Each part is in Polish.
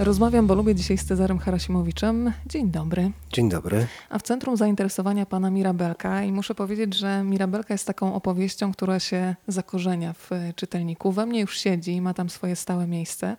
Rozmawiam, bo lubię dzisiaj z Cezarem Harasimowiczem. Dzień dobry. Dzień dobry. A w centrum zainteresowania pana Mirabelka i muszę powiedzieć, że Mirabelka jest taką opowieścią, która się zakorzenia w czytelniku. We mnie już siedzi i ma tam swoje stałe miejsce.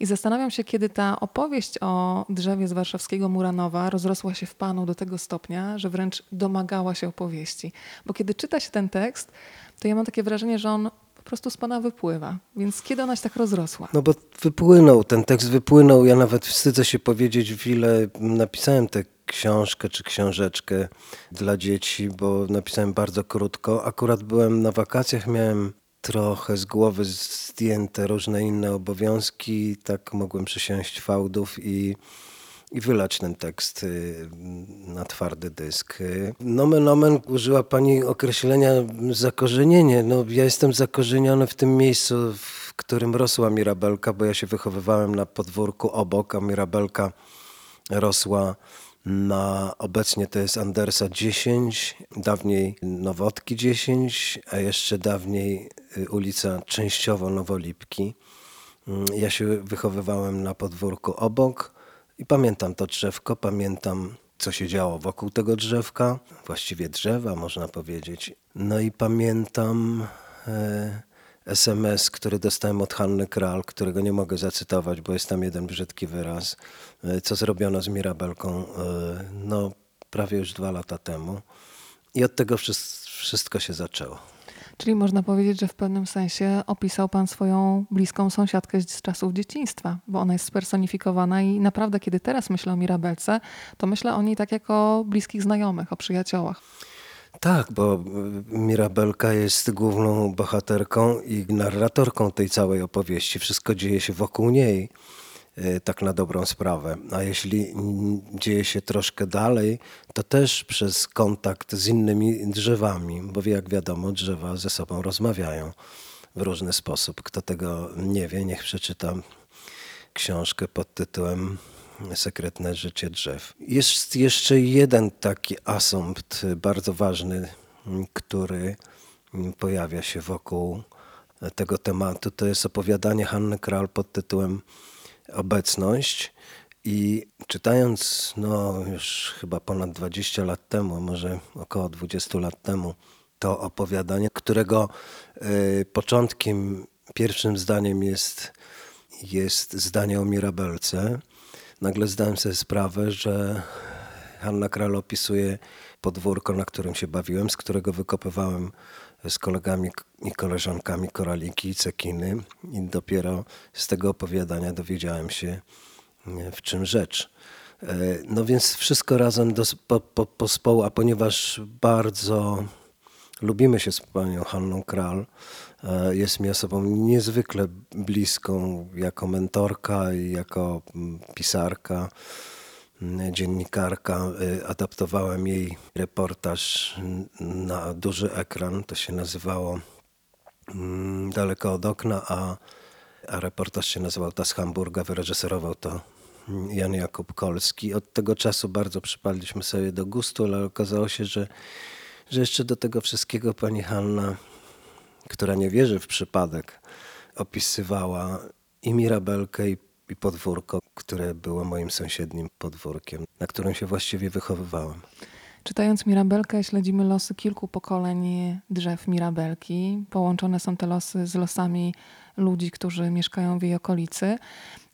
I zastanawiam się, kiedy ta opowieść o drzewie z warszawskiego Muranowa rozrosła się w panu do tego stopnia, że wręcz domagała się opowieści. Bo kiedy czyta się ten tekst, to ja mam takie wrażenie, że on prostu z pana wypływa. Więc kiedy ona się tak rozrosła? No bo wypłynął, ten tekst wypłynął. Ja nawet wstydzę się powiedzieć, w ile napisałem tę książkę czy książeczkę dla dzieci, bo napisałem bardzo krótko. Akurat byłem na wakacjach, miałem trochę z głowy zdjęte różne inne obowiązki. Tak mogłem przysiąść fałdów i, i wylać ten tekst y, na twardy dysk. Nomen nomen użyła pani określenia zakorzenienie. No, ja jestem zakorzeniony w tym miejscu, w którym rosła Mirabelka, bo ja się wychowywałem na podwórku obok, a Mirabelka rosła na obecnie to jest Andersa 10, dawniej Nowotki 10, a jeszcze dawniej y, ulica częściowo Nowolipki. Mm, ja się wychowywałem na podwórku obok i pamiętam to drzewko, pamiętam co się działo wokół tego drzewka, właściwie drzewa można powiedzieć. No i pamiętam e, SMS, który dostałem od Hanny Kral, którego nie mogę zacytować, bo jest tam jeden brzydki wyraz, e, co zrobiono z Mirabelką e, no, prawie już dwa lata temu. I od tego wszystko się zaczęło. Czyli można powiedzieć, że w pewnym sensie opisał Pan swoją bliską sąsiadkę z czasów dzieciństwa, bo ona jest spersonifikowana i naprawdę, kiedy teraz myślę o Mirabelce, to myślę o niej tak jak o bliskich znajomych, o przyjaciołach. Tak, bo Mirabelka jest główną bohaterką i narratorką tej całej opowieści. Wszystko dzieje się wokół niej, tak na dobrą sprawę. A jeśli dzieje się troszkę dalej, to też przez kontakt z innymi drzewami, bo jak wiadomo, drzewa ze sobą rozmawiają w różny sposób. Kto tego nie wie, niech przeczyta książkę pod tytułem sekretne życie drzew. Jest jeszcze jeden taki asumpt bardzo ważny, który pojawia się wokół tego tematu. To jest opowiadanie Hanny Kral pod tytułem Obecność. I czytając, no już chyba ponad 20 lat temu, może około 20 lat temu, to opowiadanie, którego y, początkiem, pierwszym zdaniem jest, jest zdanie o Mirabelce, nagle zdałem sobie sprawę, że Hanna Kral opisuje podwórko, na którym się bawiłem, z którego wykopywałem z kolegami i koleżankami koraliki i cekiny i dopiero z tego opowiadania dowiedziałem się, w czym rzecz. E, no więc wszystko razem do, po, po, a ponieważ bardzo lubimy się z panią Hanną Kral, E, jest mi osobą niezwykle bliską jako mentorka i jako mm, pisarka, dziennikarka. E, adaptowałem jej reportaż na duży ekran. To się nazywało mm, Daleko od okna, a, a reportaż się nazywał Ta z Hamburga. Wyreżyserował to Jan Jakub Kolski. Od tego czasu bardzo przypadliśmy sobie do gustu, ale okazało się, że, że jeszcze do tego wszystkiego pani Hanna która nie wierzy w przypadek, opisywała i Mirabelkę, i, i podwórko, które było moim sąsiednim podwórkiem, na którym się właściwie wychowywałem. Czytając Mirabelkę, śledzimy losy kilku pokoleń drzew Mirabelki. Połączone są te losy z losami ludzi, którzy mieszkają w jej okolicy.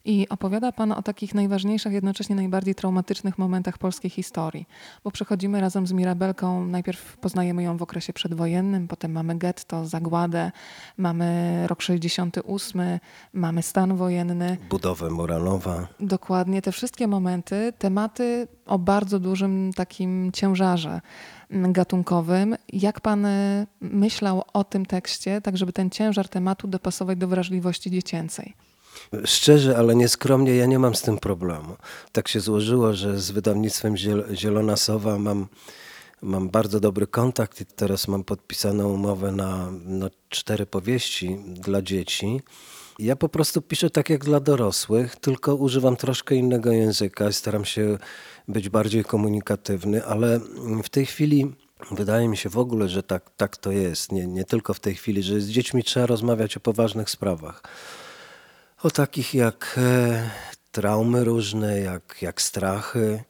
I opowiada Pan o takich najważniejszych, jednocześnie najbardziej traumatycznych momentach polskiej historii, bo przechodzimy razem z Mirabelką, najpierw poznajemy ją w okresie przedwojennym, potem mamy getto, zagładę, mamy rok 68, mamy stan wojenny. Budowę Moranowa. Dokładnie, te wszystkie momenty, tematy o bardzo dużym takim ciężarze gatunkowym. Jak Pan e, myślał o tym tekście, tak żeby ten ciężar tematu dopasować do wrażliwości dziecięcej? Szczerze, ale nieskromnie, ja nie mam z tym problemu. Tak się złożyło, że z wydawnictwem Zielona Sowa mam, mam bardzo dobry kontakt i teraz mam podpisaną umowę na, na cztery powieści dla dzieci. Ja po prostu piszę tak jak dla dorosłych, tylko używam troszkę innego języka, staram się być bardziej komunikatywny, ale w tej chwili wydaje mi się w ogóle, że tak, tak to jest. Nie, nie tylko w tej chwili, że z dziećmi trzeba rozmawiać o poważnych sprawach o takich jak e, traumy różne, jak, jak strachy,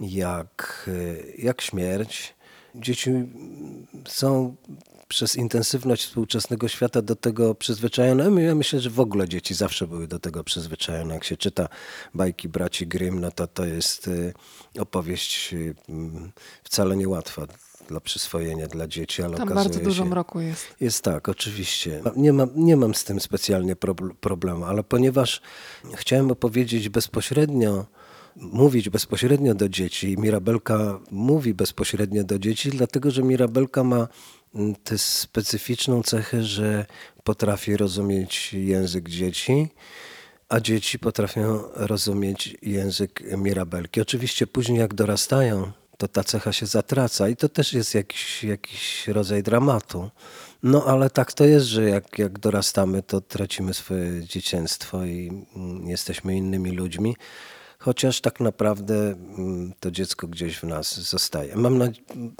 jak, jak śmierć. Dzieci są przez intensywność współczesnego świata do tego przyzwyczajone. Ja myślę, że w ogóle dzieci zawsze były do tego przyzwyczajone. Jak się czyta bajki braci Grimm, no to to jest y, opowieść wcale niełatwa dla przyswojenia dla dzieci, ale Tam bardzo dużo się, mroku jest. Jest tak, oczywiście. Nie mam, nie mam z tym specjalnie problemu, ale ponieważ chciałem opowiedzieć bezpośrednio mówić bezpośrednio do dzieci. Mirabelka mówi bezpośrednio do dzieci, dlatego że Mirabelka ma mm, tę specyficzną cechę, że potrafi rozumieć język dzieci, a dzieci potrafią rozumieć język Mirabelki. Oczywiście później jak dorastają, to ta cecha się zatraca i to też jest jakiś, jakiś rodzaj dramatu. No ale tak to jest, że jak, jak dorastamy, to tracimy swoje dzieciństwo i mm, jesteśmy innymi ludźmi chociaż tak naprawdę mm, to dziecko gdzieś w nas zostaje. Mam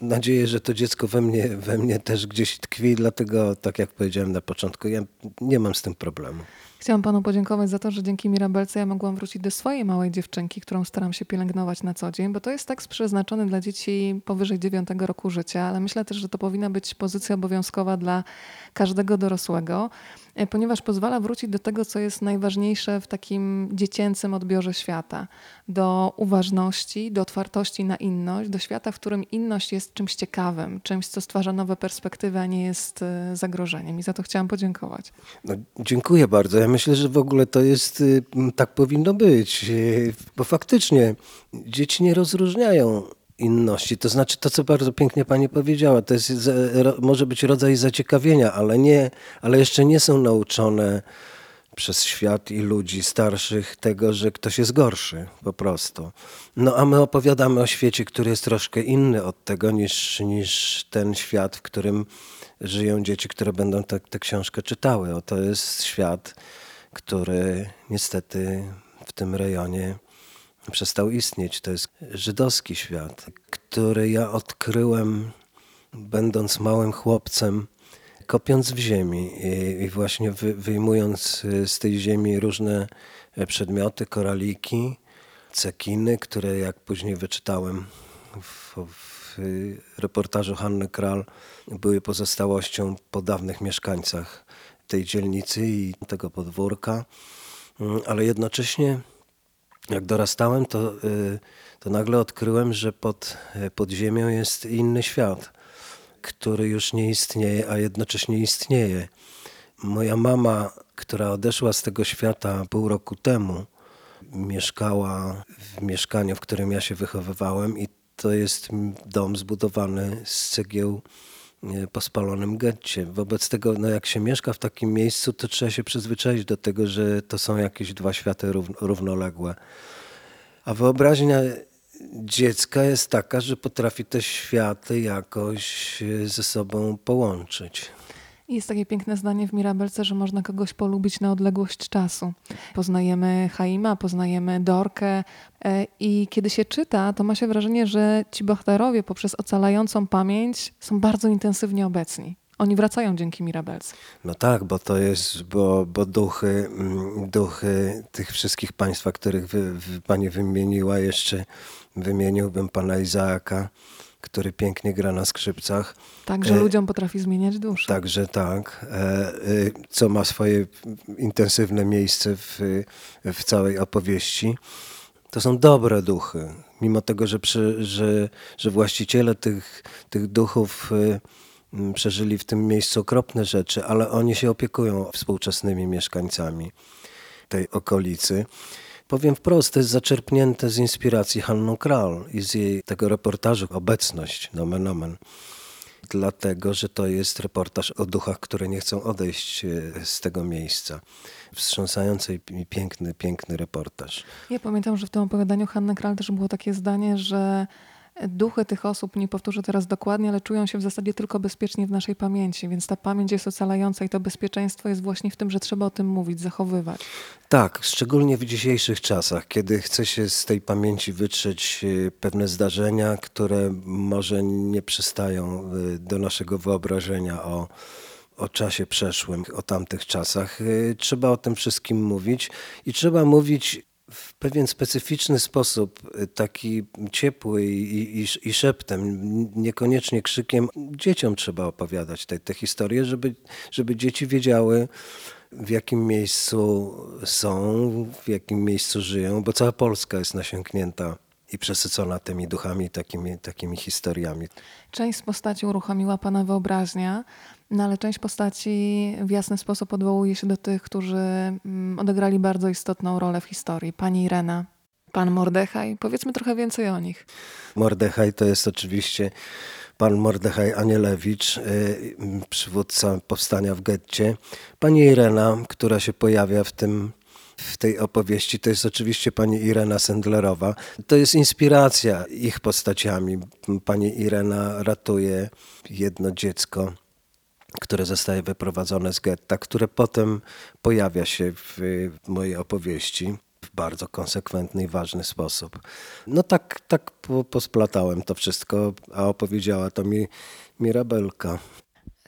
nadzieję, że to dziecko we mnie, we mnie też gdzieś tkwi, dlatego, tak jak powiedziałem na początku, ja nie mam z tym problemu. Chciałam panu podziękować za to, że dzięki Mirabelce ja mogłam wrócić do swojej małej dziewczynki, którą staram się pielęgnować na co dzień, bo to jest tekst przeznaczony dla dzieci powyżej 9 roku życia, ale myślę też, że to powinna być pozycja obowiązkowa dla każdego dorosłego. E, ponieważ pozwala wrócić do tego, co jest najważniejsze w takim dziecięcym odbiorze świata. Do uważności, do otwartości na inność, do świata, w którym inność jest czymś ciekawym, czymś, co stwarza nowe perspektywy, a nie jest e, zagrożeniem. I za to chciałam podziękować. No, dziękuję bardzo. Ja myślę, że w ogóle to jest, y, tak powinno być, y, bo faktycznie dzieci nie rozróżniają inności. To znaczy to, co bardzo pięknie pani powiedziała, to jest, może być rodzaj zaciekawienia, ale, nie, ale jeszcze nie są nauczone przez świat i ludzi starszych tego, że ktoś jest gorszy po prostu. No a my opowiadamy o świecie, który jest troszkę inny od tego niż, niż ten świat, w którym żyją dzieci, które będą tę książkę czytały. O, to jest świat, który niestety w tym rejonie przestał istnieć. To jest żydowski świat, który ja odkryłem będąc małym chłopcem, kopiąc w ziemi i, właśnie wyjmując z tej ziemi różne przedmioty, koraliki, cekiny, które jak później wyczytałem w, w reportażu Hanny Kral, były pozostałością po dawnych mieszkańcach tej dzielnicy i tego podwórka, ale jednocześnie jak dorastałem, to, y, to nagle odkryłem, że pod, y, pod ziemią jest inny świat, który już nie istnieje, a jednocześnie istnieje. Moja mama, która odeszła z tego świata pół roku temu, mieszkała w mieszkaniu, w którym ja się wychowywałem, i to jest dom zbudowany z cegieł po spalonym getcie. Wobec tego, no jak się mieszka w takim miejscu, to trzeba się przyzwyczaić do tego, że to są jakieś dwa światy równoległe. A wyobraźnia dziecka jest taka, że potrafi te światy jakoś ze sobą połączyć. Jest takie piękne zdanie w Mirabelce, że można kogoś polubić na odległość czasu. Poznajemy Haima, poznajemy Dorkę e, i kiedy się czyta, to ma się wrażenie, że ci bohaterowie poprzez ocalającą pamięć są bardzo intensywnie obecni. Oni wracają dzięki Mirabelce. No tak, bo to jest, bo, bo duchy, mm, duchy tych wszystkich państwa, których wy, wy, pani wymieniła, jeszcze wymieniłbym pana Izaaka, który pięknie gra na skrzypcach. Także e, ludziom potrafi zmieniać duszę. Także tak, e, e, co ma swoje intensywne miejsce w, w całej opowieści. To są dobre duchy, mimo tego, że, przy, że, że właściciele tych, tych duchów e, przeżyli w tym miejscu okropne rzeczy, ale oni się opiekują współczesnymi mieszkańcami tej okolicy. Powiem wprost, to jest zaczerpnięte z inspiracji Hanną Kral i z jej tego reportażu Obecność, nomen omen. Dlatego, że to jest reportaż o duchach, które nie chcą odejść e, z tego miejsca. Wstrząsający i piękny, piękny reportaż. Ja pamiętam, że w tym opowiadaniu Hanny Kral też było takie zdanie, że duchy tych osób, nie powtórzę teraz dokładnie, ale czują się w zasadzie tylko bezpiecznie w naszej pamięci, więc ta pamięć jest ocalająca i to bezpieczeństwo jest właśnie w tym, że trzeba o tym mówić, zachowywać. Tak, szczególnie w dzisiejszych czasach, kiedy chce się z tej pamięci wytrzeć e, pewne zdarzenia, które może nie przystają e, do naszego wyobrażenia o o czasie przeszłym, o tamtych czasach. E, trzeba o tym wszystkim mówić i trzeba mówić w pewien specyficzny sposób, taki ciepły i, i, i szeptem, niekoniecznie krzykiem, dzieciom trzeba opowiadać te, te historie, żeby, żeby dzieci wiedziały, w jakim miejscu są, w jakim miejscu żyją, bo cała Polska jest nasiąknięta i przesycona tymi duchami, takimi, takimi historiami. Część z postaci uruchomiła Pana wyobraźnia, no ale część postaci w jasny sposób odwołuje się do tych, którzy mm, odegrali bardzo istotną rolę w historii. Pani Irena, pan Mordechaj. Powiedzmy trochę więcej o nich. Mordechaj to jest oczywiście pan Mordechaj Anielewicz, y, przywódca powstania w getcie. Pani Irena, która się pojawia w tym w tej opowieści, to jest oczywiście pani Irena Sendlerowa. To jest inspiracja ich postaciami. Pani Irena ratuje jedno dziecko, które zostaje wyprowadzone z getta, które potem pojawia się w mojej opowieści w bardzo konsekwentny i ważny sposób. No tak, tak posplatałem to wszystko, a opowiedziała to mi Mirabelka.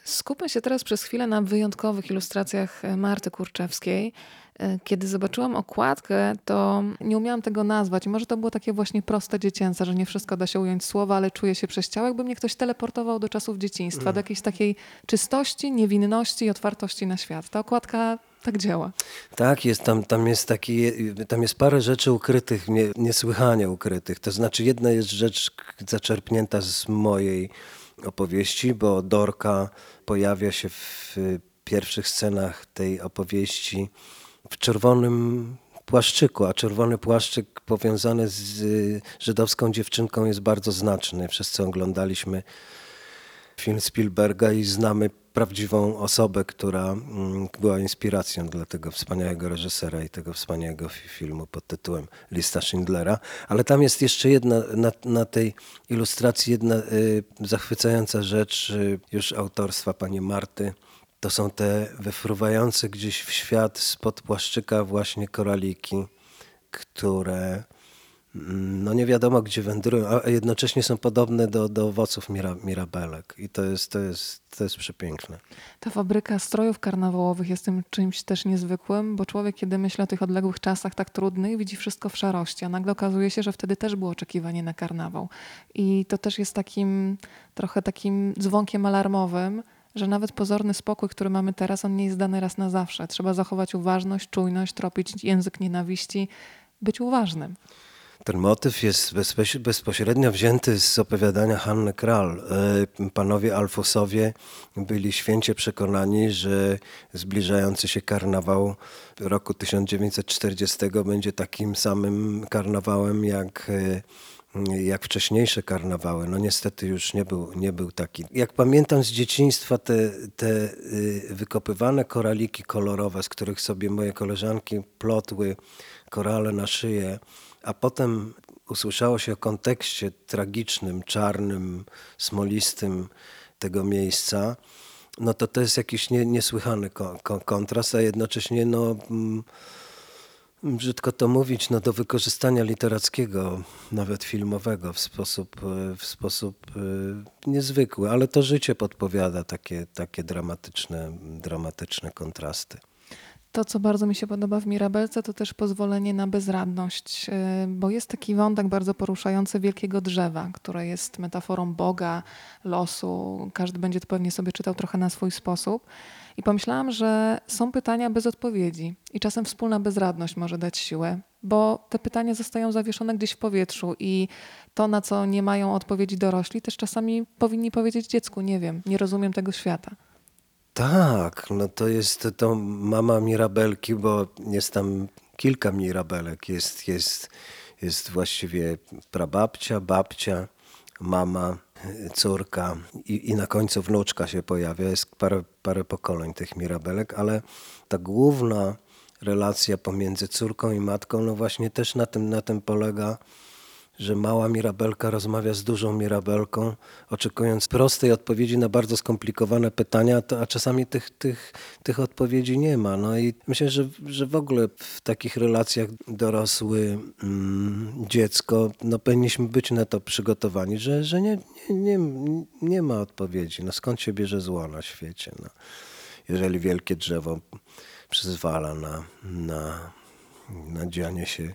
Skupmy się teraz przez chwilę na wyjątkowych ilustracjach Marty Kurczewskiej. E, kiedy zobaczyłam okładkę, to nie umiałam tego nazwać. może to było takie właśnie proste dziecięce, że nie wszystko da się ująć słowa, ale czuję się przez ciało, jakby mnie ktoś teleportował do czasów dzieciństwa, mm. do jakiejś takiej czystości, niewinności i otwartości na świat. Ta okładka tak działa. Tak, jest, tam, tam, jest taki, tam jest parę rzeczy ukrytych, nie, niesłychanie ukrytych. To znaczy jedna jest rzecz zaczerpnięta z mojej opowieści, bo Dorka pojawia się w pierwszych scenach tej opowieści w czerwonym płaszczyku, a czerwony płaszczyk powiązany z żydowską dziewczynką jest bardzo znaczny. Wszyscy oglądaliśmy film Spielberga i znamy prawdziwą osobę, która mm, była inspiracją dla tego wspaniałego reżysera i tego wspaniałego filmu pod tytułem Lista Schindlera. Ale tam jest jeszcze jedna, na, na tej ilustracji jedna y, zachwycająca rzecz y, już autorstwa pani Marty to są te wyfruwające gdzieś w świat spod płaszczyka właśnie koraliki, które mm, no nie wiadomo gdzie wędrują, a jednocześnie są podobne do, do owoców mira, mirabelek. I to jest, to, jest, to jest przepiękne. Ta fabryka strojów karnawałowych jest tym czymś też niezwykłym, bo człowiek, kiedy myśli o tych odległych czasach tak trudnych, widzi wszystko w szarości, a nagle okazuje się, że wtedy też było oczekiwanie na karnawał. I to też jest takim trochę takim dzwonkiem alarmowym, że nawet pozorny spokój, który mamy teraz, on nie jest dany raz na zawsze. Trzeba zachować uważność, czujność, tropić język nienawiści, być uważnym. Ten motyw jest bezpośrednio wzięty z opowiadania Hanny Kral. E, panowie Alfosowie byli święcie przekonani, że zbliżający się karnawał roku 1940 będzie takim samym karnawałem jak e, jak wcześniejsze karnawały. No niestety już nie był, nie był taki. Jak pamiętam z dzieciństwa te, te y, wykopywane koraliki kolorowe, z których sobie moje koleżanki plotły korale na szyję, a potem usłyszało się o kontekście tragicznym, czarnym, smolistym tego miejsca, no to to jest jakiś nie, niesłychany kontrast, a jednocześnie no... Mm, brzydko to mówić, no do wykorzystania literackiego, nawet filmowego w sposób, e, w sposób e, niezwykły, ale to życie podpowiada takie, takie dramatyczne, dramatyczne kontrasty. To, co bardzo mi się podoba w Mirabelce, to też pozwolenie na bezradność, e, bo jest taki wątek bardzo poruszający wielkiego drzewa, które jest metaforą Boga, losu. Każdy będzie to pewnie sobie czytał trochę na swój sposób. I pomyślałam, że są pytania bez odpowiedzi i czasem wspólna bezradność może dać siłę, bo te pytania zostają zawieszone gdzieś w powietrzu i to, na co nie mają odpowiedzi dorośli, też czasami powinni powiedzieć dziecku: Nie wiem, nie rozumiem tego świata. Tak, no to jest to mama Mirabelki, bo jest tam kilka Mirabelek. Jest, jest, jest właściwie prababcia, babcia, mama, córka i, i na końcu wnuczka się pojawia. Jest parę, parę pokoleń tych Mirabelek, ale ta główna relacja pomiędzy córką i matką, no właśnie też na tym, na tym polega że mała Mirabelka rozmawia z dużą Mirabelką, oczekując prostej odpowiedzi na bardzo skomplikowane pytania, a czasami tych, tych, tych odpowiedzi nie ma. No i myślę, że, że w ogóle w takich relacjach dorosły mm, dziecko, no powinniśmy być na to przygotowani, że, że nie, nie, nie, nie ma odpowiedzi. No skąd się bierze zło na świecie? No, jeżeli wielkie drzewo przyzwala na, na na dzianie się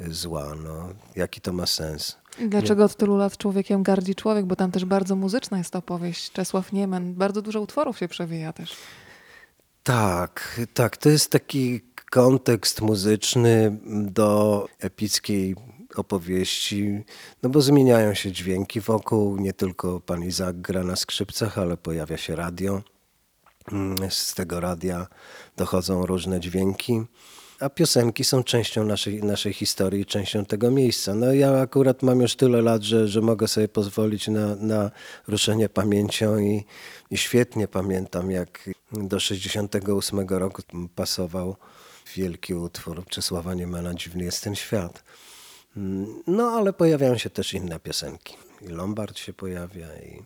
zła. No, jaki to ma sens? I dlaczego od tylu lat człowiekiem gardzi człowiek? Bo tam też bardzo muzyczna jest ta opowieść. Czesław Niemen, bardzo dużo utworów się przewija też. Tak, tak. To jest taki kontekst muzyczny do epickiej opowieści, no bo zmieniają się dźwięki wokół, nie tylko pan Izak gra na skrzypcach, ale pojawia się radio. Mm, z tego radia dochodzą różne dźwięki, a piosenki są częścią naszej, naszej historii, częścią tego miejsca. No ja akurat mam już tyle lat, że, że mogę sobie pozwolić na, na ruszenie pamięcią i, i świetnie pamiętam, jak do 68 roku pasował wielki utwór Czesława Niemana Dziwny jest ten świat. Mm, no ale pojawiają się też inne piosenki. I Lombard się pojawia i,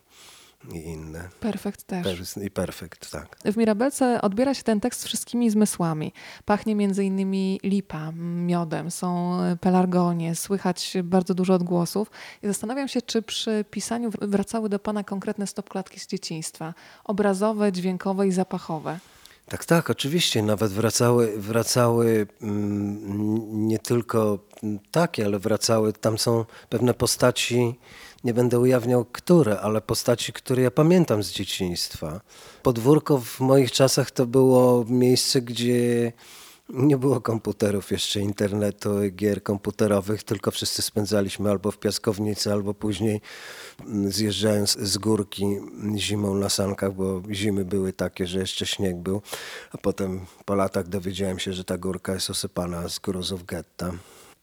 i inne. Perfekt też. Per, I perfekt, tak. W Mirabelce odbiera się ten tekst wszystkimi zmysłami. Pachnie między innymi lipa, miodem, są pelargonie, słychać bardzo dużo odgłosów. I zastanawiam się, czy przy pisaniu wracały do Pana konkretne stopklatki z dzieciństwa. Obrazowe, dźwiękowe i zapachowe. Tak, tak, oczywiście. Nawet wracały, wracały mm, nie tylko takie, ale wracały, tam są pewne postaci, nie będę ujawniał które, ale postaci, które ja pamiętam z dzieciństwa. Podwórko w moich czasach to było miejsce, gdzie nie było komputerów jeszcze, internetu, gier komputerowych, tylko wszyscy spędzaliśmy albo w piaskownicy, albo później zjeżdżając z górki zimą na sankach, bo zimy były takie, że jeszcze śnieg był, a potem po latach dowiedziałem się, że ta górka jest osypana z gruzów getta.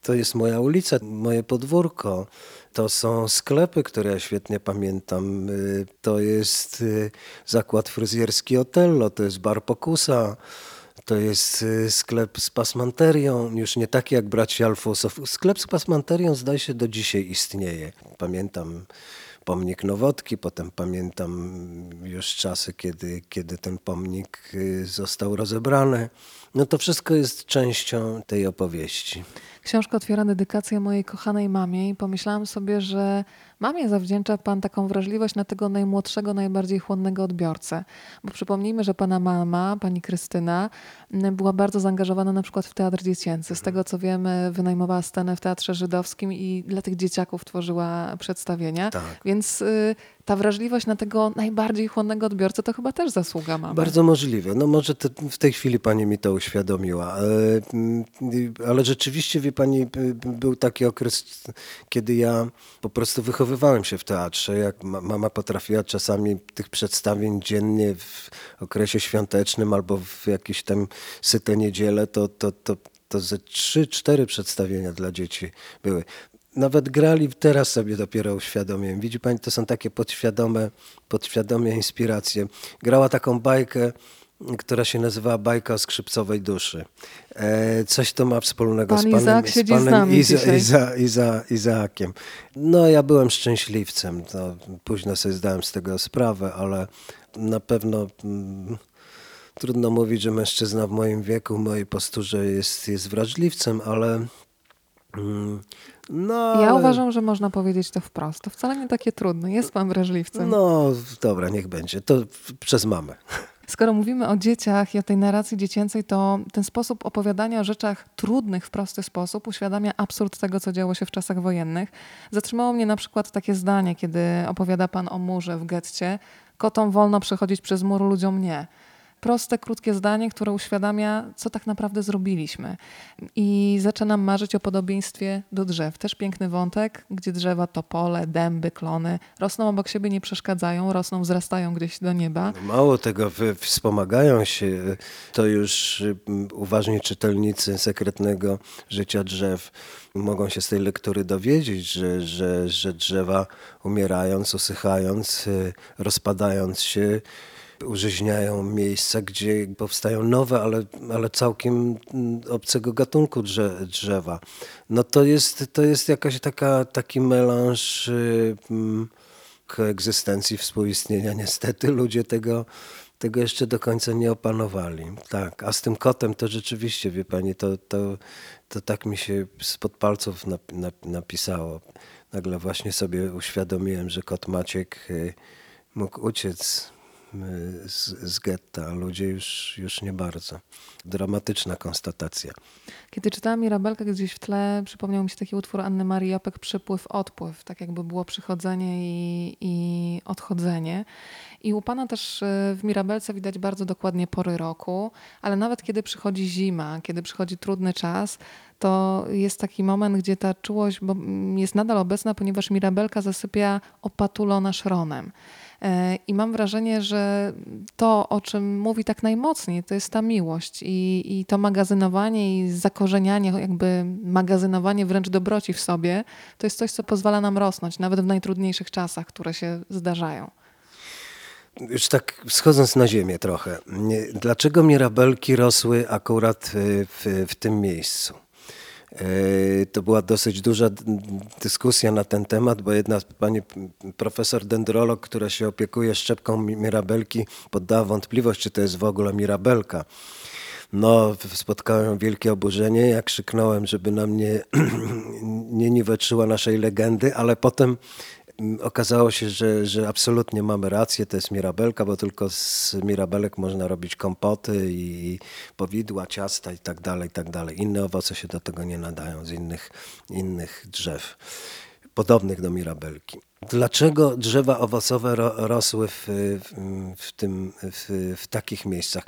To jest moja ulica, moje podwórko. To są sklepy, które ja świetnie pamiętam. Y, to jest y, zakład fryzjerski Otello, to jest bar Pokusa. To jest y, sklep z pasmanterią, już nie taki jak braci Alfosow. Sklep z pasmanterią zdaje się do dzisiaj istnieje. Pamiętam pomnik Nowotki, potem pamiętam już czasy, kiedy, kiedy ten pomnik został rozebrany. No to wszystko jest częścią tej opowieści. Książka otwiera dedykację mojej kochanej mamie i pomyślałam sobie, że mamie zawdzięcza Pan taką wrażliwość na tego najmłodszego, najbardziej chłonnego odbiorcę. Bo przypomnijmy, że Pana mama, Pani Krystyna, była bardzo zaangażowana na przykład w teatr dziecięcy. Z tego co wiemy, wynajmowała scenę w Teatrze Żydowskim i dla tych dzieciaków tworzyła przedstawienia. Tak. Więc y, ta wrażliwość na tego najbardziej chłonnego odbiorcę to chyba też zasługa mamy. Bardzo możliwe. No może w tej chwili pani mi to uświadomiła. Ale, mm, ale rzeczywiście, wie pani, był taki okres, kiedy ja po prostu wychowywałem się w teatrze. Jak mama potrafiła czasami tych przedstawień dziennie w okresie świątecznym albo w jakieś tam syte niedzielę, to, to, to, to ze trzy, cztery przedstawienia dla dzieci były nawet grali, teraz sobie dopiero uświadomiłem. Widzi pani, to są takie podświadome, podświadome inspiracje. Grała taką bajkę, która się nazywa Bajka o skrzypcowej duszy. E, coś to ma wspólnego Pan z panem, Izaak z panem Iza, Iza, Iza, Izaakiem. No ja byłem szczęśliwcem. To późno sobie zdałem z tego sprawę, ale na pewno... Mm, trudno mówić, że mężczyzna w moim wieku, w mojej posturze jest, jest wrażliwcem, ale mm, no, ja ale... uważam, że można powiedzieć to wprost. To wcale nie takie trudne. Jest pan wrażliwcem. No dobra, niech będzie. To przez mamę. Skoro mówimy o dzieciach i o tej narracji dziecięcej, to ten sposób opowiadania o rzeczach trudnych w prosty sposób uświadamia absurd tego, co działo się w czasach wojennych. Zatrzymało mnie na przykład takie zdanie, kiedy opowiada pan o murze w getcie. Kotom wolno przechodzić przez mur, ludziom nie proste, krótkie zdanie, które uświadamia, co tak naprawdę zrobiliśmy. I zaczynam marzyć o podobieństwie do drzew. Też piękny wątek, gdzie drzewa, topole, dęby, klony rosną obok siebie, nie przeszkadzają, rosną, wzrastają gdzieś do nieba. No mało tego, wspomagają się. To już mm, uważni czytelnicy sekretnego życia drzew mogą się z tej lektury dowiedzieć, że, że, że drzewa umierając, usychając, y, rozpadając się, użyźniają miejsca, gdzie powstają nowe, ale, ale całkiem mm, obcego gatunku drze, drzewa. No to jest, to jest jakaś taka, taki melanż yy, koegzystencji, współistnienia. Niestety ludzie tego, tego jeszcze do końca nie opanowali. Tak, a z tym kotem to rzeczywiście, wie pani, to, to, to tak mi się spod palców nap, nap, napisało. Nagle właśnie sobie uświadomiłem, że kot Maciek y, mógł uciec z, z getta, a ludzie już, już nie bardzo. Dramatyczna konstatacja. Kiedy czytałam Mirabelkę gdzieś w tle, przypomniał mi się taki utwór Anny Marii Jopek Przypływ, odpływ. Tak jakby było przychodzenie i, i odchodzenie. I u Pana też e, w Mirabelce widać bardzo dokładnie pory roku, ale nawet kiedy przychodzi zima, kiedy przychodzi trudny czas, to jest taki moment, gdzie ta czułość jest nadal obecna, ponieważ Mirabelka zasypia opatulona szronem. E, I mam wrażenie, że to, o czym mówi tak najmocniej, to jest ta miłość i, i to magazynowanie i zakorzenianie, jakby magazynowanie wręcz dobroci w sobie, to jest coś, co pozwala nam rosnąć, nawet w najtrudniejszych czasach, które się zdarzają. Już tak schodząc na ziemię trochę. Dlaczego mirabelki rosły akurat w, w tym miejscu? E, to była dosyć duża dyskusja na ten temat, bo jedna pani profesor dendrolog, która się opiekuje szczepką mirabelki, poddała wątpliwość, czy to jest w ogóle mirabelka. No, spotkałem wielkie oburzenie, jak krzyknąłem, żeby na mnie nie niweczyła naszej legendy, ale potem okazało się, że, że absolutnie mamy rację, to jest mirabelka, bo tylko z mirabelek można robić kompoty i powidła, ciasta i tak dalej, i tak dalej. Inne owoce się do tego nie nadają z innych, innych drzew podobnych do mirabelki. Dlaczego drzewa owocowe ro, rosły w, w, tym, w, w, takich miejscach?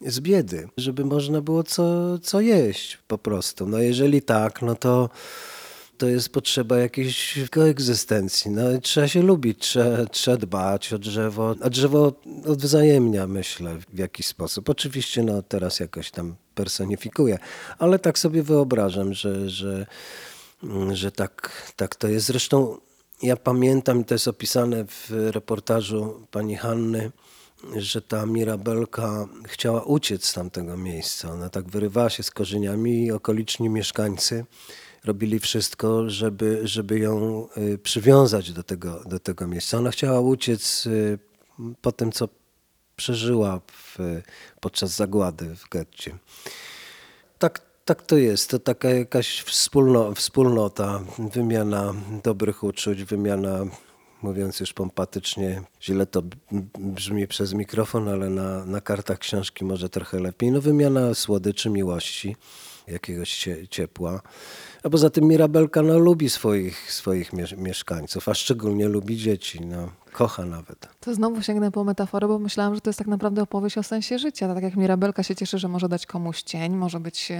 Z biedy, żeby można było co, co jeść po prostu. No jeżeli tak, no to to jest potrzeba jakiejś koegzystencji. No, trzeba się lubić, trzeba, trzeba dbać o drzewo, a drzewo odwzajemnia, myślę, w jakiś sposób. Oczywiście no, teraz jakoś tam personifikuję, ale tak sobie wyobrażam, że, że, że tak, tak to jest. Zresztą ja pamiętam, i to jest opisane w reportażu pani Hanny, że ta Mirabelka chciała uciec z tamtego miejsca. Ona tak wyrywała się z korzeniami i okoliczni mieszkańcy robili wszystko, żeby, żeby ją y, przywiązać do tego, do tego miejsca. Ona chciała uciec y, po tym, co przeżyła w, podczas zagłady w getcie. Tak, tak to jest. To taka jakaś wspólno, wspólnota, wymiana dobrych uczuć, wymiana, mówiąc już pompatycznie, źle to brzmi przez mikrofon, ale na, na kartach książki może trochę lepiej. No wymiana słodyczy, miłości, jakiegoś ciepła. A poza tym Mirabelka no, lubi swoich, swoich mieszkańców, a szczególnie lubi dzieci. No, kocha nawet. To znowu sięgnę po metaforę, bo myślałam, że to jest tak naprawdę opowieść o sensie życia. Tak jak Mirabelka się cieszy, że może dać komuś cień, może być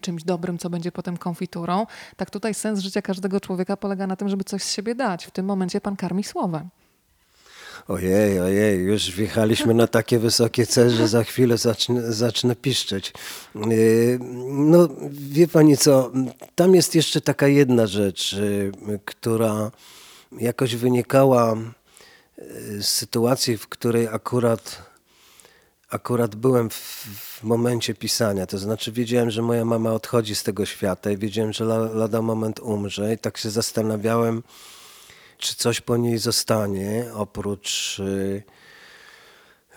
czymś dobrym, co będzie potem konfiturą. Tak tutaj sens życia każdego człowieka polega na tym, żeby coś z siebie dać. W tym momencie pan karmi słowem. Ojej, ojej, już wjechaliśmy na takie wysokie C, że za chwilę zacznę, zacznę piszczeć. Yy, no, wie pani co, tam jest jeszcze taka jedna rzecz, yy, która jakoś wynikała yy, z sytuacji, w której akurat, akurat byłem w, w momencie pisania. To znaczy wiedziałem, że moja mama odchodzi z tego świata i wiedziałem, że lada moment umrze i tak się zastanawiałem, czy coś po niej zostanie oprócz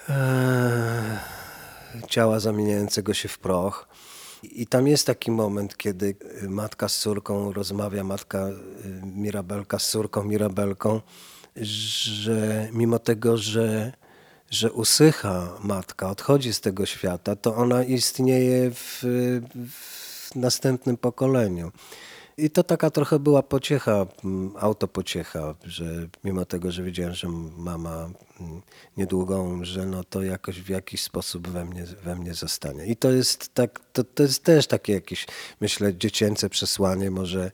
e, ciała zamieniającego się w proch. I tam jest taki moment, kiedy matka z córką rozmawia, matka e, Mirabelka z córką Mirabelką, że mimo tego, że, że usycha matka, odchodzi z tego świata, to ona istnieje w, w następnym pokoleniu. I to taka trochę była pociecha, mm, autopociecha, że mimo tego, że wiedziałem, że mama mm, niedługo umrze, no to jakoś w jakiś sposób we mnie, we mnie zostanie. I to jest, tak, to, to jest też takie jakieś, myślę, dziecięce przesłanie, może,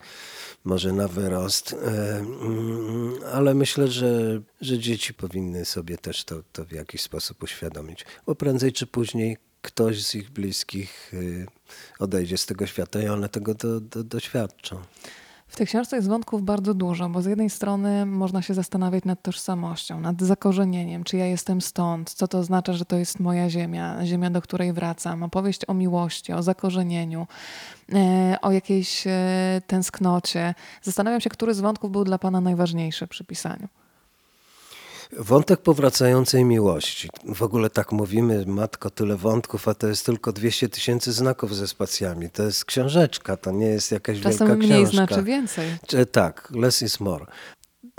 może na wyrost, e, mm, ale myślę, że, że dzieci powinny sobie też to, to w jakiś sposób uświadomić, bo prędzej czy później ktoś z ich bliskich y, odejdzie z tego świata i one tego do, do, doświadczą. W tej książce jest wątków bardzo dużo, bo z jednej strony można się zastanawiać nad tożsamością, nad zakorzenieniem, czy ja jestem stąd, co to oznacza, że to jest moja ziemia, ziemia, do której wracam, opowieść o miłości, o zakorzenieniu, e, o jakiejś e, tęsknocie. Zastanawiam się, który z wątków był dla Pana najważniejszy przy pisaniu. Wątek powracającej miłości. W ogóle tak mówimy, matko, tyle wątków, a to jest tylko 200 tysięcy znaków ze spacjami. To jest książeczka, to nie jest jakaś Czasem wielka mniej książka. znaczy więcej. Tak, less is more.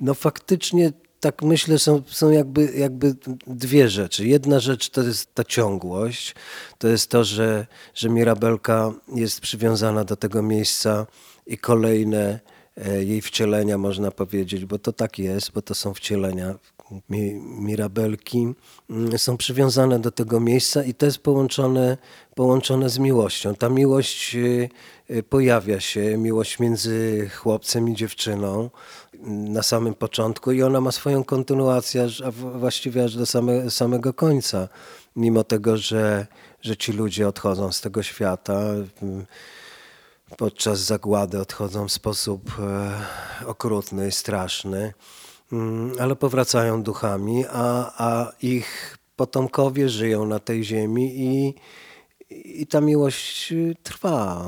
No faktycznie tak myślę, są, są jakby, jakby dwie rzeczy. Jedna rzecz to jest ta ciągłość, to jest to, że, że Mirabelka jest przywiązana do tego miejsca i kolejne jej wcielenia, można powiedzieć, bo to tak jest, bo to są wcielenia Mirabelki mm, są przywiązane do tego miejsca i to jest połączone, połączone z miłością. Ta miłość y, y, pojawia się, miłość między chłopcem i dziewczyną mm, na samym początku i ona ma swoją kontynuację, a właściwie aż do same, samego końca. Mimo tego, że, że ci ludzie odchodzą z tego świata, mm, podczas zagłady odchodzą w sposób e, okrutny, straszny Mm, ale powracają duchami, a, a ich potomkowie żyją na tej ziemi i, i ta miłość trwa.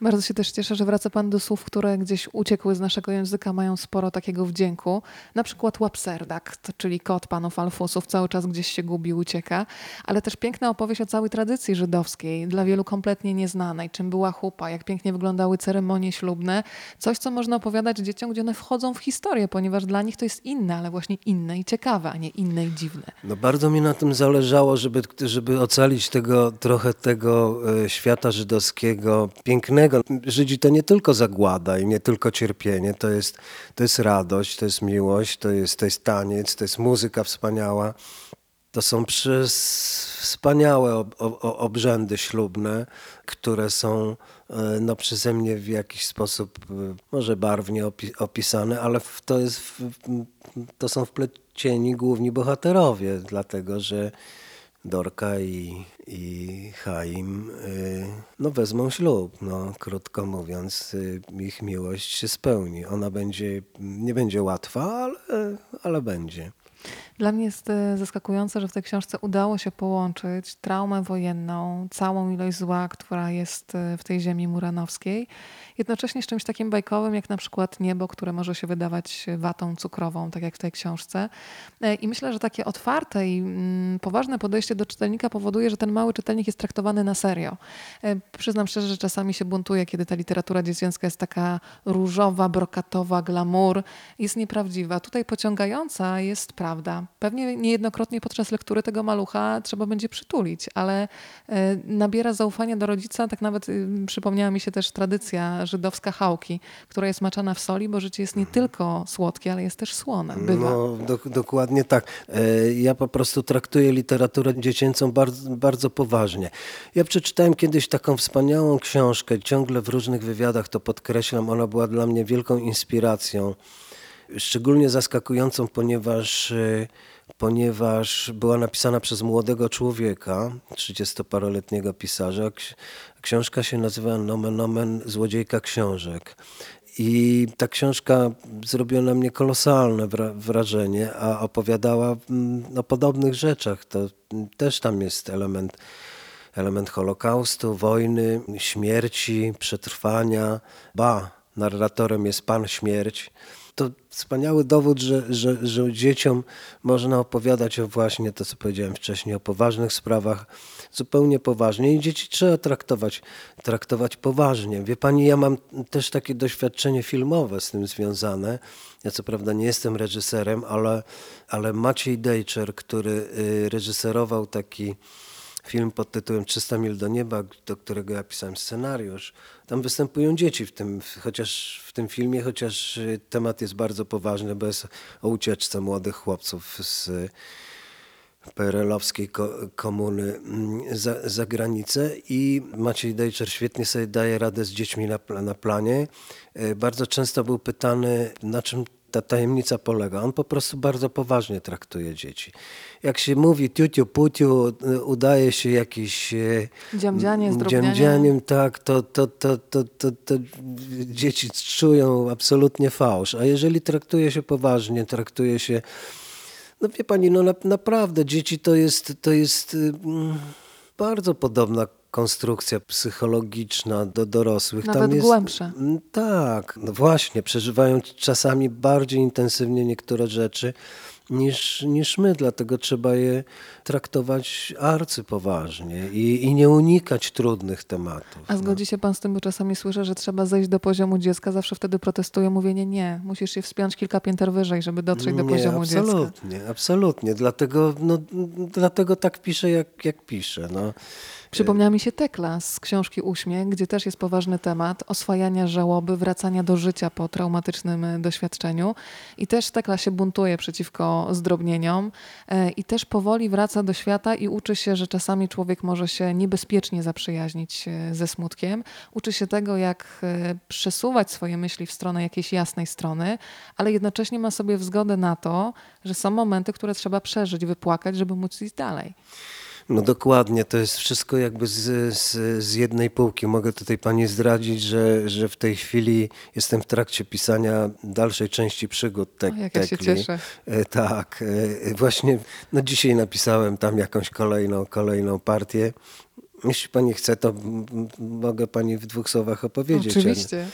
Bardzo się też cieszę, że wraca Pan do słów, które gdzieś uciekły z naszego języka, mają sporo takiego wdzięku. Na przykład łapserdak, czyli kot panów Alfusów, cały czas gdzieś się gubi, ucieka. Ale też piękna opowieść o całej tradycji żydowskiej, dla wielu kompletnie nieznanej. Czym była chupa, jak pięknie wyglądały ceremonie ślubne. Coś, co można opowiadać dzieciom, gdzie one wchodzą w historię, ponieważ dla nich to jest inne, ale właśnie inne i ciekawe, a nie inne i dziwne. No bardzo mi na tym zależało, żeby, żeby ocalić tego, trochę tego e, świata żydowskiego, pięknego, Żydzi to nie tylko zagłada i nie tylko cierpienie, to jest, to jest radość, to jest miłość, to jest, to jest taniec, to jest muzyka wspaniała. To są przez wspaniałe ob, ob, obrzędy ślubne, które są e, no, przeze mnie w jakiś sposób e, może barwnie opisane, ale to, jest, to są wplecieni główni bohaterowie, dlatego że Dorka i, i Chaim y, no wezmą ślub, no, krótko mówiąc, y, ich miłość się spełni. Ona będzie, nie będzie łatwa, ale, ale będzie. Dla mnie jest e, zaskakujące, że w tej książce udało się połączyć traumę wojenną, całą ilość zła, która jest e, w tej ziemi muranowskiej, jednocześnie z czymś takim bajkowym, jak na przykład niebo, które może się wydawać watą cukrową, tak jak w tej książce. E, I myślę, że takie otwarte i mm, poważne podejście do czytelnika powoduje, że ten mały czytelnik jest traktowany na serio. Przyznam szczerze, że czasami się buntuje, kiedy ta literatura dziecięca jest taka różowa, brokatowa, glamour, jest nieprawdziwa. Tutaj pociągająca jest prawda. Pewnie niejednokrotnie podczas lektury tego malucha trzeba będzie przytulić, ale e, nabiera zaufania do rodzica. Tak nawet y, przypomniała mi się też tradycja żydowska chałki, która jest maczana w soli, bo życie jest nie tylko słodkie, ale jest też słone. Bywa. No, do, dokładnie tak. E, ja po prostu traktuję literaturę dziecięcą bardzo, bardzo poważnie. Ja przeczytałem kiedyś taką wspaniałą książkę, ciągle w różnych wywiadach to podkreślam, ona była dla mnie wielką inspiracją szczególnie zaskakującą, ponieważ, e, ponieważ była napisana przez młodego człowieka, 30-paroletniego pisarza. Książka się nazywa Nomen Nomen Złodziejka Książek. I ta książka zrobiła na mnie kolosalne wrażenie, a opowiadała mm, o podobnych rzeczach. To też tam jest element, element Holokaustu, wojny, śmierci, przetrwania. Ba, narratorem jest Pan Śmierć to wspaniały dowód, że, że, że dzieciom można opowiadać o właśnie to, co powiedziałem wcześniej, o poważnych sprawach zupełnie poważnie i dzieci trzeba traktować, traktować poważnie. Wie pani, ja mam też takie doświadczenie filmowe z tym związane. Ja co prawda nie jestem reżyserem, ale, ale Maciej Dejczer, który y, reżyserował taki film pod tytułem 300 mil do nieba, do którego ja pisałem scenariusz. Tam występują dzieci w tym, chociaż w tym filmie, chociaż y, temat jest bardzo poważny, bo jest o ucieczce młodych chłopców z PRL-owskiej komuny mm, za, za granicę i Maciej Dejczer świetnie sobie daje radę z dziećmi na, na planie. Y, bardzo często był pytany, na czym ta tajemnica polega. On po prostu bardzo poważnie traktuje dzieci. Jak się mówi tiutiu putiu, udaje się jakiś e, dziamdzianie, dziamdzianiem, tak, to, to, to, to, to, to dzieci czują absolutnie fałsz. A jeżeli traktuje się poważnie, traktuje się no wie pani, no na, naprawdę dzieci to jest, to jest mm, bardzo podobna konstrukcja psychologiczna do dorosłych. Nawet Tam jest, głębsza. Mm, tak, no właśnie, przeżywają czasami bardziej intensywnie niektóre rzeczy. niż, niż my, dlatego trzeba je traktować arcypoważnie i, i nie unikać trudnych tematów. A zgodzi się pan z tym, bo czasami słyszę, że trzeba zejść do poziomu dziecka, zawsze wtedy protestuję, mówię nie, nie, musisz się wspiąć kilka pięter wyżej, żeby dotrzeć do nie, poziomu absolutnie, dziecka. Absolutnie, dlatego, no, dlatego tak piszę, jak, jak piszę. No. Przypomniała mi się Tekla z książki Uśmiech, gdzie też jest poważny temat oswajania żałoby, wracania do życia po traumatycznym e, doświadczeniu. I też Tekla się buntuje przeciwko zdrobnieniom e, i też powoli wraca do świata i uczy się, że czasami człowiek może się niebezpiecznie zaprzyjaźnić e, ze smutkiem. Uczy się tego, jak przesuwać swoje myśli w stronę jakiejś jasnej strony, ale jednocześnie ma sobie wzgodę na to, że są momenty, które trzeba przeżyć, wypłakać, żeby móc iść dalej. No dokładnie, to jest wszystko jakby z, z, z, jednej półki. Mogę tutaj pani zdradzić, że, że w tej chwili jestem w trakcie pisania dalszej części przygód tek, o, jak ja się cieszę. E, tak, e, właśnie no dzisiaj napisałem tam jakąś kolejną, kolejną partię. Jeśli pani chce, to mogę pani w dwóch słowach opowiedzieć. Oczywiście. Ale...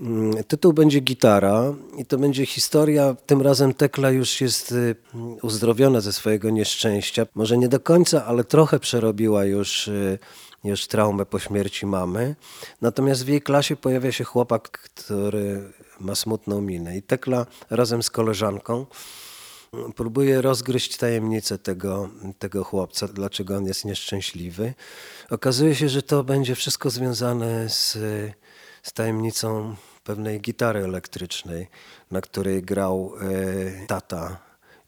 Mm, tytuł będzie Gitara i to będzie historia. Tym razem Tekla już jest y, uzdrowiona ze swojego nieszczęścia. Może nie do końca, ale trochę przerobiła już, y, już traumę po śmierci mamy. Natomiast w jej klasie pojawia się chłopak, który ma smutną minę. I Tekla razem z koleżanką mm, próbuje rozgryźć tajemnicę tego, tego chłopca, dlaczego on jest nieszczęśliwy. Okazuje się, że to będzie wszystko związane z z tajemnicą pewnej gitary elektrycznej, na której grał e, tata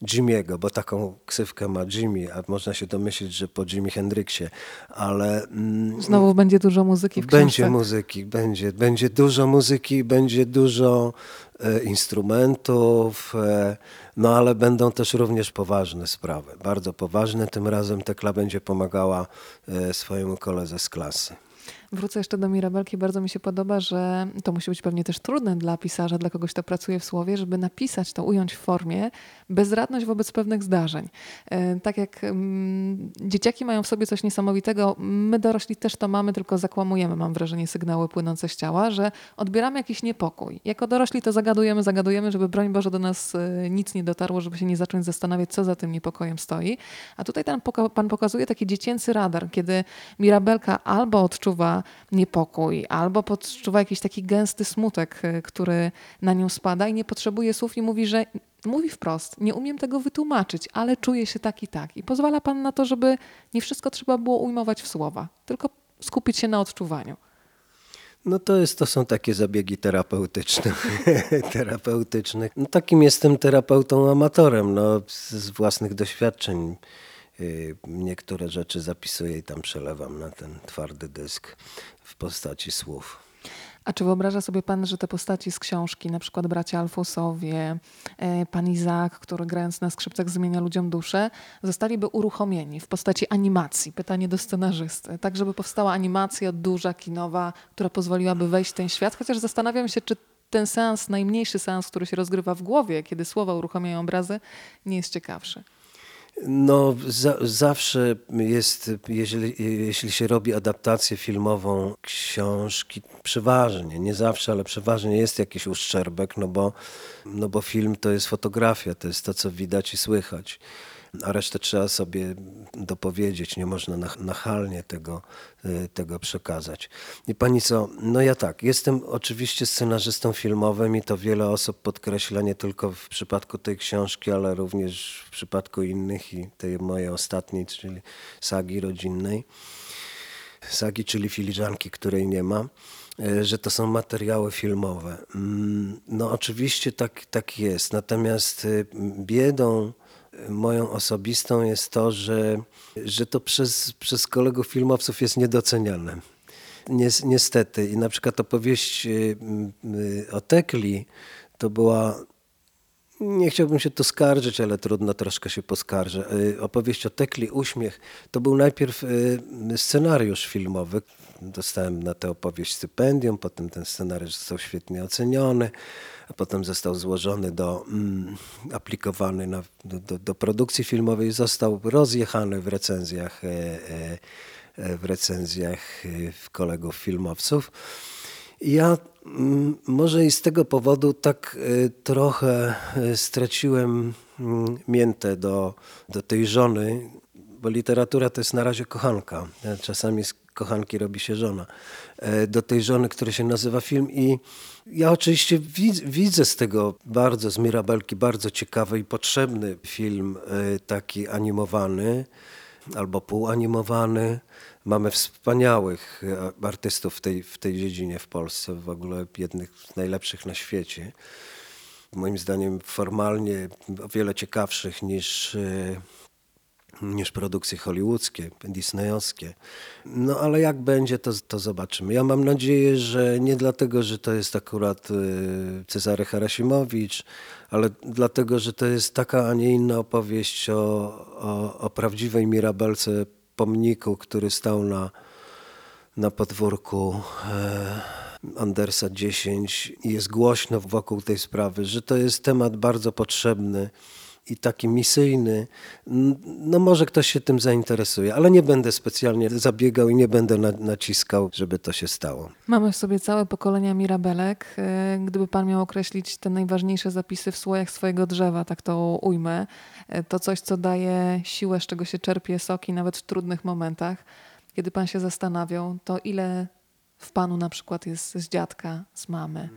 Jimmy'ego, bo taką ksywkę ma Jimmy, a można się domyślić, że po Jimi Hendrixie, ale... Mm, Znowu będzie dużo muzyki w książce. Będzie muzyki, będzie, będzie dużo muzyki, będzie dużo e, instrumentów, e, no ale będą też również poważne sprawy, bardzo poważne. Tym razem Tekla będzie pomagała e, swojemu koledze z klasy. Wrócę jeszcze do Mirabelki. Bardzo mi się podoba, że to musi być pewnie też trudne dla pisarza, dla kogoś, kto pracuje w słowie, żeby napisać to, ująć w formie bezradność wobec pewnych zdarzeń. E, tak jak mm, dzieciaki mają w sobie coś niesamowitego, my dorośli też to mamy, tylko zakłamujemy, mam wrażenie, sygnały płynące z ciała, że odbieramy jakiś niepokój. Jako dorośli to zagadujemy, zagadujemy, żeby broń Boże do nas e, nic nie dotarło, żeby się nie zacząć zastanawiać, co za tym niepokojem stoi. A tutaj ten, pan pokazuje taki dziecięcy radar, kiedy Mirabelka albo odczuwa niepokój, albo odczuwa jakiś taki gęsty smutek, y, który na nią spada i nie potrzebuje słów i mówi, że mówi wprost, nie umiem tego wytłumaczyć, ale czuję się tak i tak. I pozwala Pan na to, żeby nie wszystko trzeba było ujmować w słowa, tylko skupić się na odczuwaniu. No to, jest, to są takie zabiegi terapeutyczne. terapeutyczne. No takim jestem terapeutą amatorem, no, z własnych doświadczeń. Y, niektóre rzeczy zapisuję i tam przelewam na ten twardy dysk w postaci słów. A czy wyobraża sobie pan, że te postaci z książki, na przykład bracia Alfosowie, e, pan Izaak, który grając na skrzypcach zmienia ludziom duszę, zostaliby uruchomieni w postaci animacji? Pytanie do scenarzysty. Tak, żeby powstała animacja duża, kinowa, która pozwoliłaby wejść w ten świat, chociaż zastanawiam się, czy ten seans, najmniejszy seans, który się rozgrywa w głowie, kiedy słowa uruchamiają obrazy, nie jest ciekawszy. No, za, zawsze jest, jeżeli, jeśli się robi adaptację filmową książki, przeważnie, nie zawsze, ale przeważnie jest jakiś uszczerbek, no bo, no bo film to jest fotografia, to jest to, co widać i słychać a resztę trzeba sobie dopowiedzieć, nie można nachalnie tego, y, tego przekazać. I pani co, no ja tak, jestem oczywiście scenarzystą filmowym i to wiele osób podkreśla nie tylko w przypadku tej książki, ale również w przypadku innych i tej mojej ostatniej, czyli sagi rodzinnej. Sagi, czyli filiżanki, której nie ma y, że to są materiały filmowe. Mm, no oczywiście tak, tak jest. Natomiast y, biedą moją osobistą jest to, że, że to przez, przez kolegów filmowców jest niedoceniane. Niestety. I na przykład opowieść y, y, o Tekli to była nie chciałbym się tu skarżyć, ale trudno troszkę się poskarżę. Y, opowieść o Tekli Uśmiech to był najpierw scenariusz filmowy. Dostałem na tę opowieść stypendium, potem ten scenariusz został świetnie oceniony a potem został złożony do, mm, aplikowany na, do, do, produkcji filmowej, został rozjechany w recenzjach, e w recenzjach kolegów filmowców. Ja może i z tego powodu tak e, trochę straciłem mm, mięte do, do tej żony, bo literatura to jest na razie kochanka. Czasami z kochanki robi się żona. E, do tej żony, która się nazywa film i ja oczywiście widzę z tego bardzo, z Mirabelki, bardzo ciekawy i potrzebny film e, taki animowany albo półanimowany. Mamy wspaniałych e, artystów w tej, w tej dziedzinie w Polsce, w ogóle jednych z najlepszych na świecie. Moim zdaniem formalnie o wiele ciekawszych niż niż produkcje hollywoodzkie, disneyowskie. No ale jak będzie, to, to zobaczymy. Ja mam nadzieję, że nie dlatego, że to jest akurat y, Cezary Harasimowicz, ale dlatego, że to jest taka, a nie inna opowieść o, o, o prawdziwej Mirabelce pomniku, który stał na, na podwórku e, Andersa 10 i jest głośno wokół tej sprawy, że to jest temat bardzo potrzebny i taki misyjny, no może ktoś się tym zainteresuje, ale nie będę specjalnie zabiegał i nie będę naciskał, żeby to się stało. Mamy w sobie całe pokolenia mirabelek. E, gdyby pan miał określić te najważniejsze zapisy w słojach swojego drzewa, tak to ujmę, e, to coś, co daje siłę, z czego się czerpie soki nawet w trudnych momentach. Kiedy pan się zastanawiał, to ile w panu na przykład jest z dziadka, z mamy?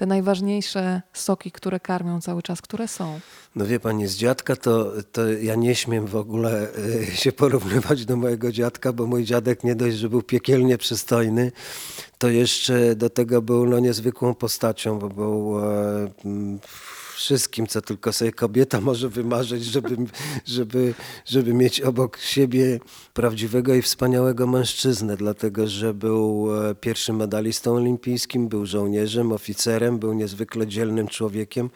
Te najważniejsze soki, które karmią cały czas, które są? No wie pani, z dziadka to, to ja nie śmiem w ogóle e, się porównywać do mojego dziadka, bo mój dziadek nie dość, że był piekielnie przystojny, to jeszcze do tego był no, niezwykłą postacią, bo był e, wszystkim, co tylko sobie kobieta może wymarzyć, żeby, żeby, żeby mieć obok siebie prawdziwego i wspaniałego mężczyznę, dlatego że był e, pierwszym medalistą olimpijskim, był żołnierzem, oficerem, był niezwykle dzielnym człowiekiem,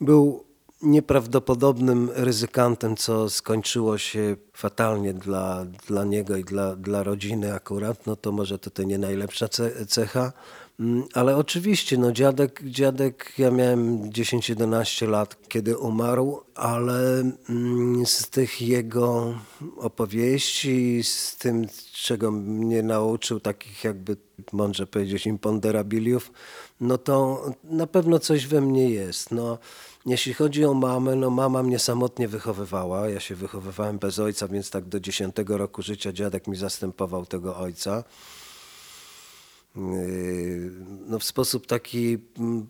był nieprawdopodobnym ryzykantem, co skończyło się fatalnie dla, dla niego i dla, dla rodziny akurat, no to może to nie najlepsza cecha. Mm, ale oczywiście, no dziadek, dziadek, ja miałem 10-11 lat, kiedy umarł, ale mm, z tych jego opowieści, z tym, czego mnie nauczył, takich jakby, mądrze powiedzieć, imponderabiliów, no to na pewno coś we mnie jest. No, jeśli chodzi o mamę, no mama mnie samotnie wychowywała. Ja się wychowywałem bez ojca, więc tak do 10 roku życia dziadek mi zastępował tego ojca. Yy, no w sposób taki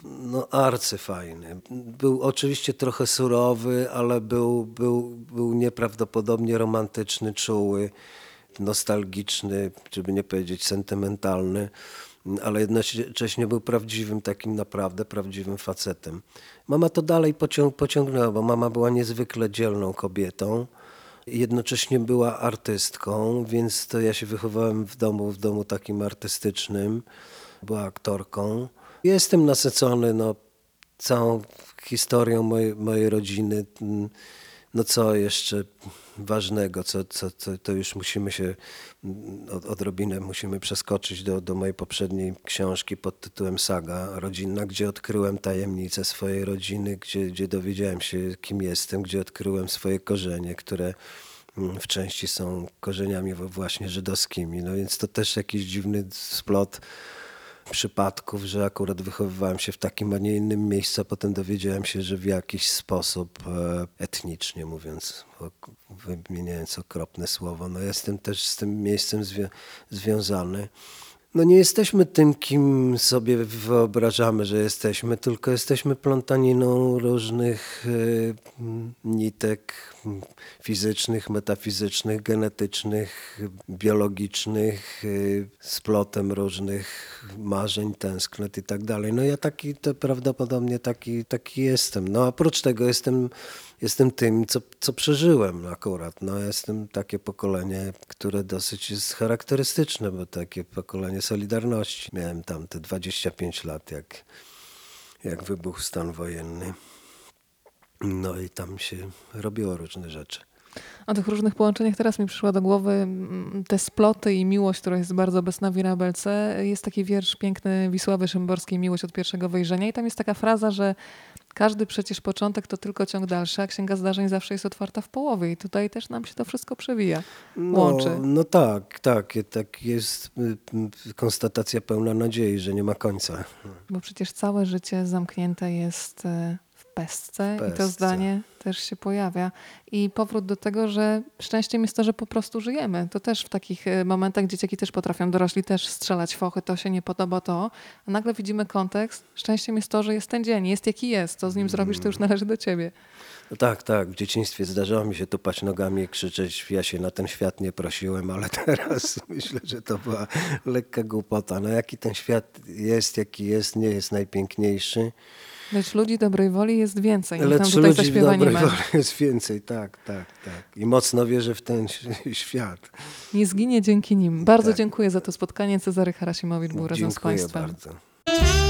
no arcyfajny. Był oczywiście trochę surowy, ale był, był, był nieprawdopodobnie romantyczny, czuły, nostalgiczny, żeby nie powiedzieć sentymentalny, ale jednocześnie był prawdziwym, takim naprawdę prawdziwym facetem. Mama to dalej pociąg, pociągnęła, bo mama była niezwykle dzielną kobietą jednocześnie była artystką, więc to ja się wychowałem w domu, w domu takim artystycznym. Była aktorką. Jestem nasycony no, całą historią mojej, mojej rodziny. No co jeszcze ważnego, co, co, co to już musimy się od, odrobinę musimy przeskoczyć do, do mojej poprzedniej książki pod tytułem Saga Rodzinna, gdzie odkryłem tajemnicę swojej rodziny, gdzie, gdzie dowiedziałem się, kim jestem, gdzie odkryłem swoje korzenie, które mm, w części są korzeniami właśnie żydowskimi. No więc to też jakiś dziwny splot przypadków, że akurat wychowywałem się w takim, a nie innym miejscu, a potem dowiedziałem się, że w jakiś sposób e, etnicznie mówiąc, wymieniając okropne słowo, no jestem też z tym miejscem zwią związany. No nie jesteśmy tym, kim sobie wyobrażamy, że jesteśmy, tylko jesteśmy plątaniną różnych y, nitek fizycznych, metafizycznych, genetycznych, biologicznych, y, splotem różnych marzeń, tęsknot i tak dalej. No ja taki, to prawdopodobnie taki, taki jestem. No oprócz tego jestem jestem tym, co, co przeżyłem akurat. No, jestem takie pokolenie, które dosyć jest charakterystyczne, bo takie pokolenie Solidarności. Miałem tam te 25 lat, jak, jak wybuchł stan wojenny. No i tam się robiło różne rzeczy. O tych różnych połączeniach teraz mi przyszła do głowy mm, te sploty i miłość, która jest bardzo obecna w Wirabelce. Jest taki wiersz piękny Wisławy Szymborskiej, Miłość od pierwszego wejrzenia i tam jest taka fraza, że każdy przecież początek to tylko ciąg dalszy, a księga zdarzeń zawsze jest otwarta w połowie i tutaj też nam się to wszystko przewija, no, łączy. No tak, tak, tak jest y, konstatacja pełna nadziei, że nie ma końca. Bo przecież całe życie zamknięte jest y, pestce, i to pestce. zdanie też się pojawia. I powrót do tego, że szczęściem jest to, że po prostu żyjemy. To też w takich e, momentach dzieciaki też potrafią, dorośli też strzelać fochy, to się nie podoba to, a nagle widzimy kontekst. Szczęściem jest to, że jest ten dzień, jest jaki jest. Co z nim zrobisz, to już należy do ciebie. No tak, tak. W dzieciństwie zdarzało mi się tupać nogami i krzyczeć, ja się na ten świat nie prosiłem, ale teraz myślę, że to była lekka głupota. No jaki ten świat jest, jaki jest, nie jest najpiękniejszy. Lecz ludzi dobrej woli jest więcej. Lecz tutaj ludzi dobrej męż. woli jest więcej, tak, tak, tak. I mocno wierzę w ten świat. Nie zginie dzięki nim. Bardzo Tak. dziękuję za to spotkanie. Cezary Harasimowicz był razem z Dziękuję Państwem. bardzo.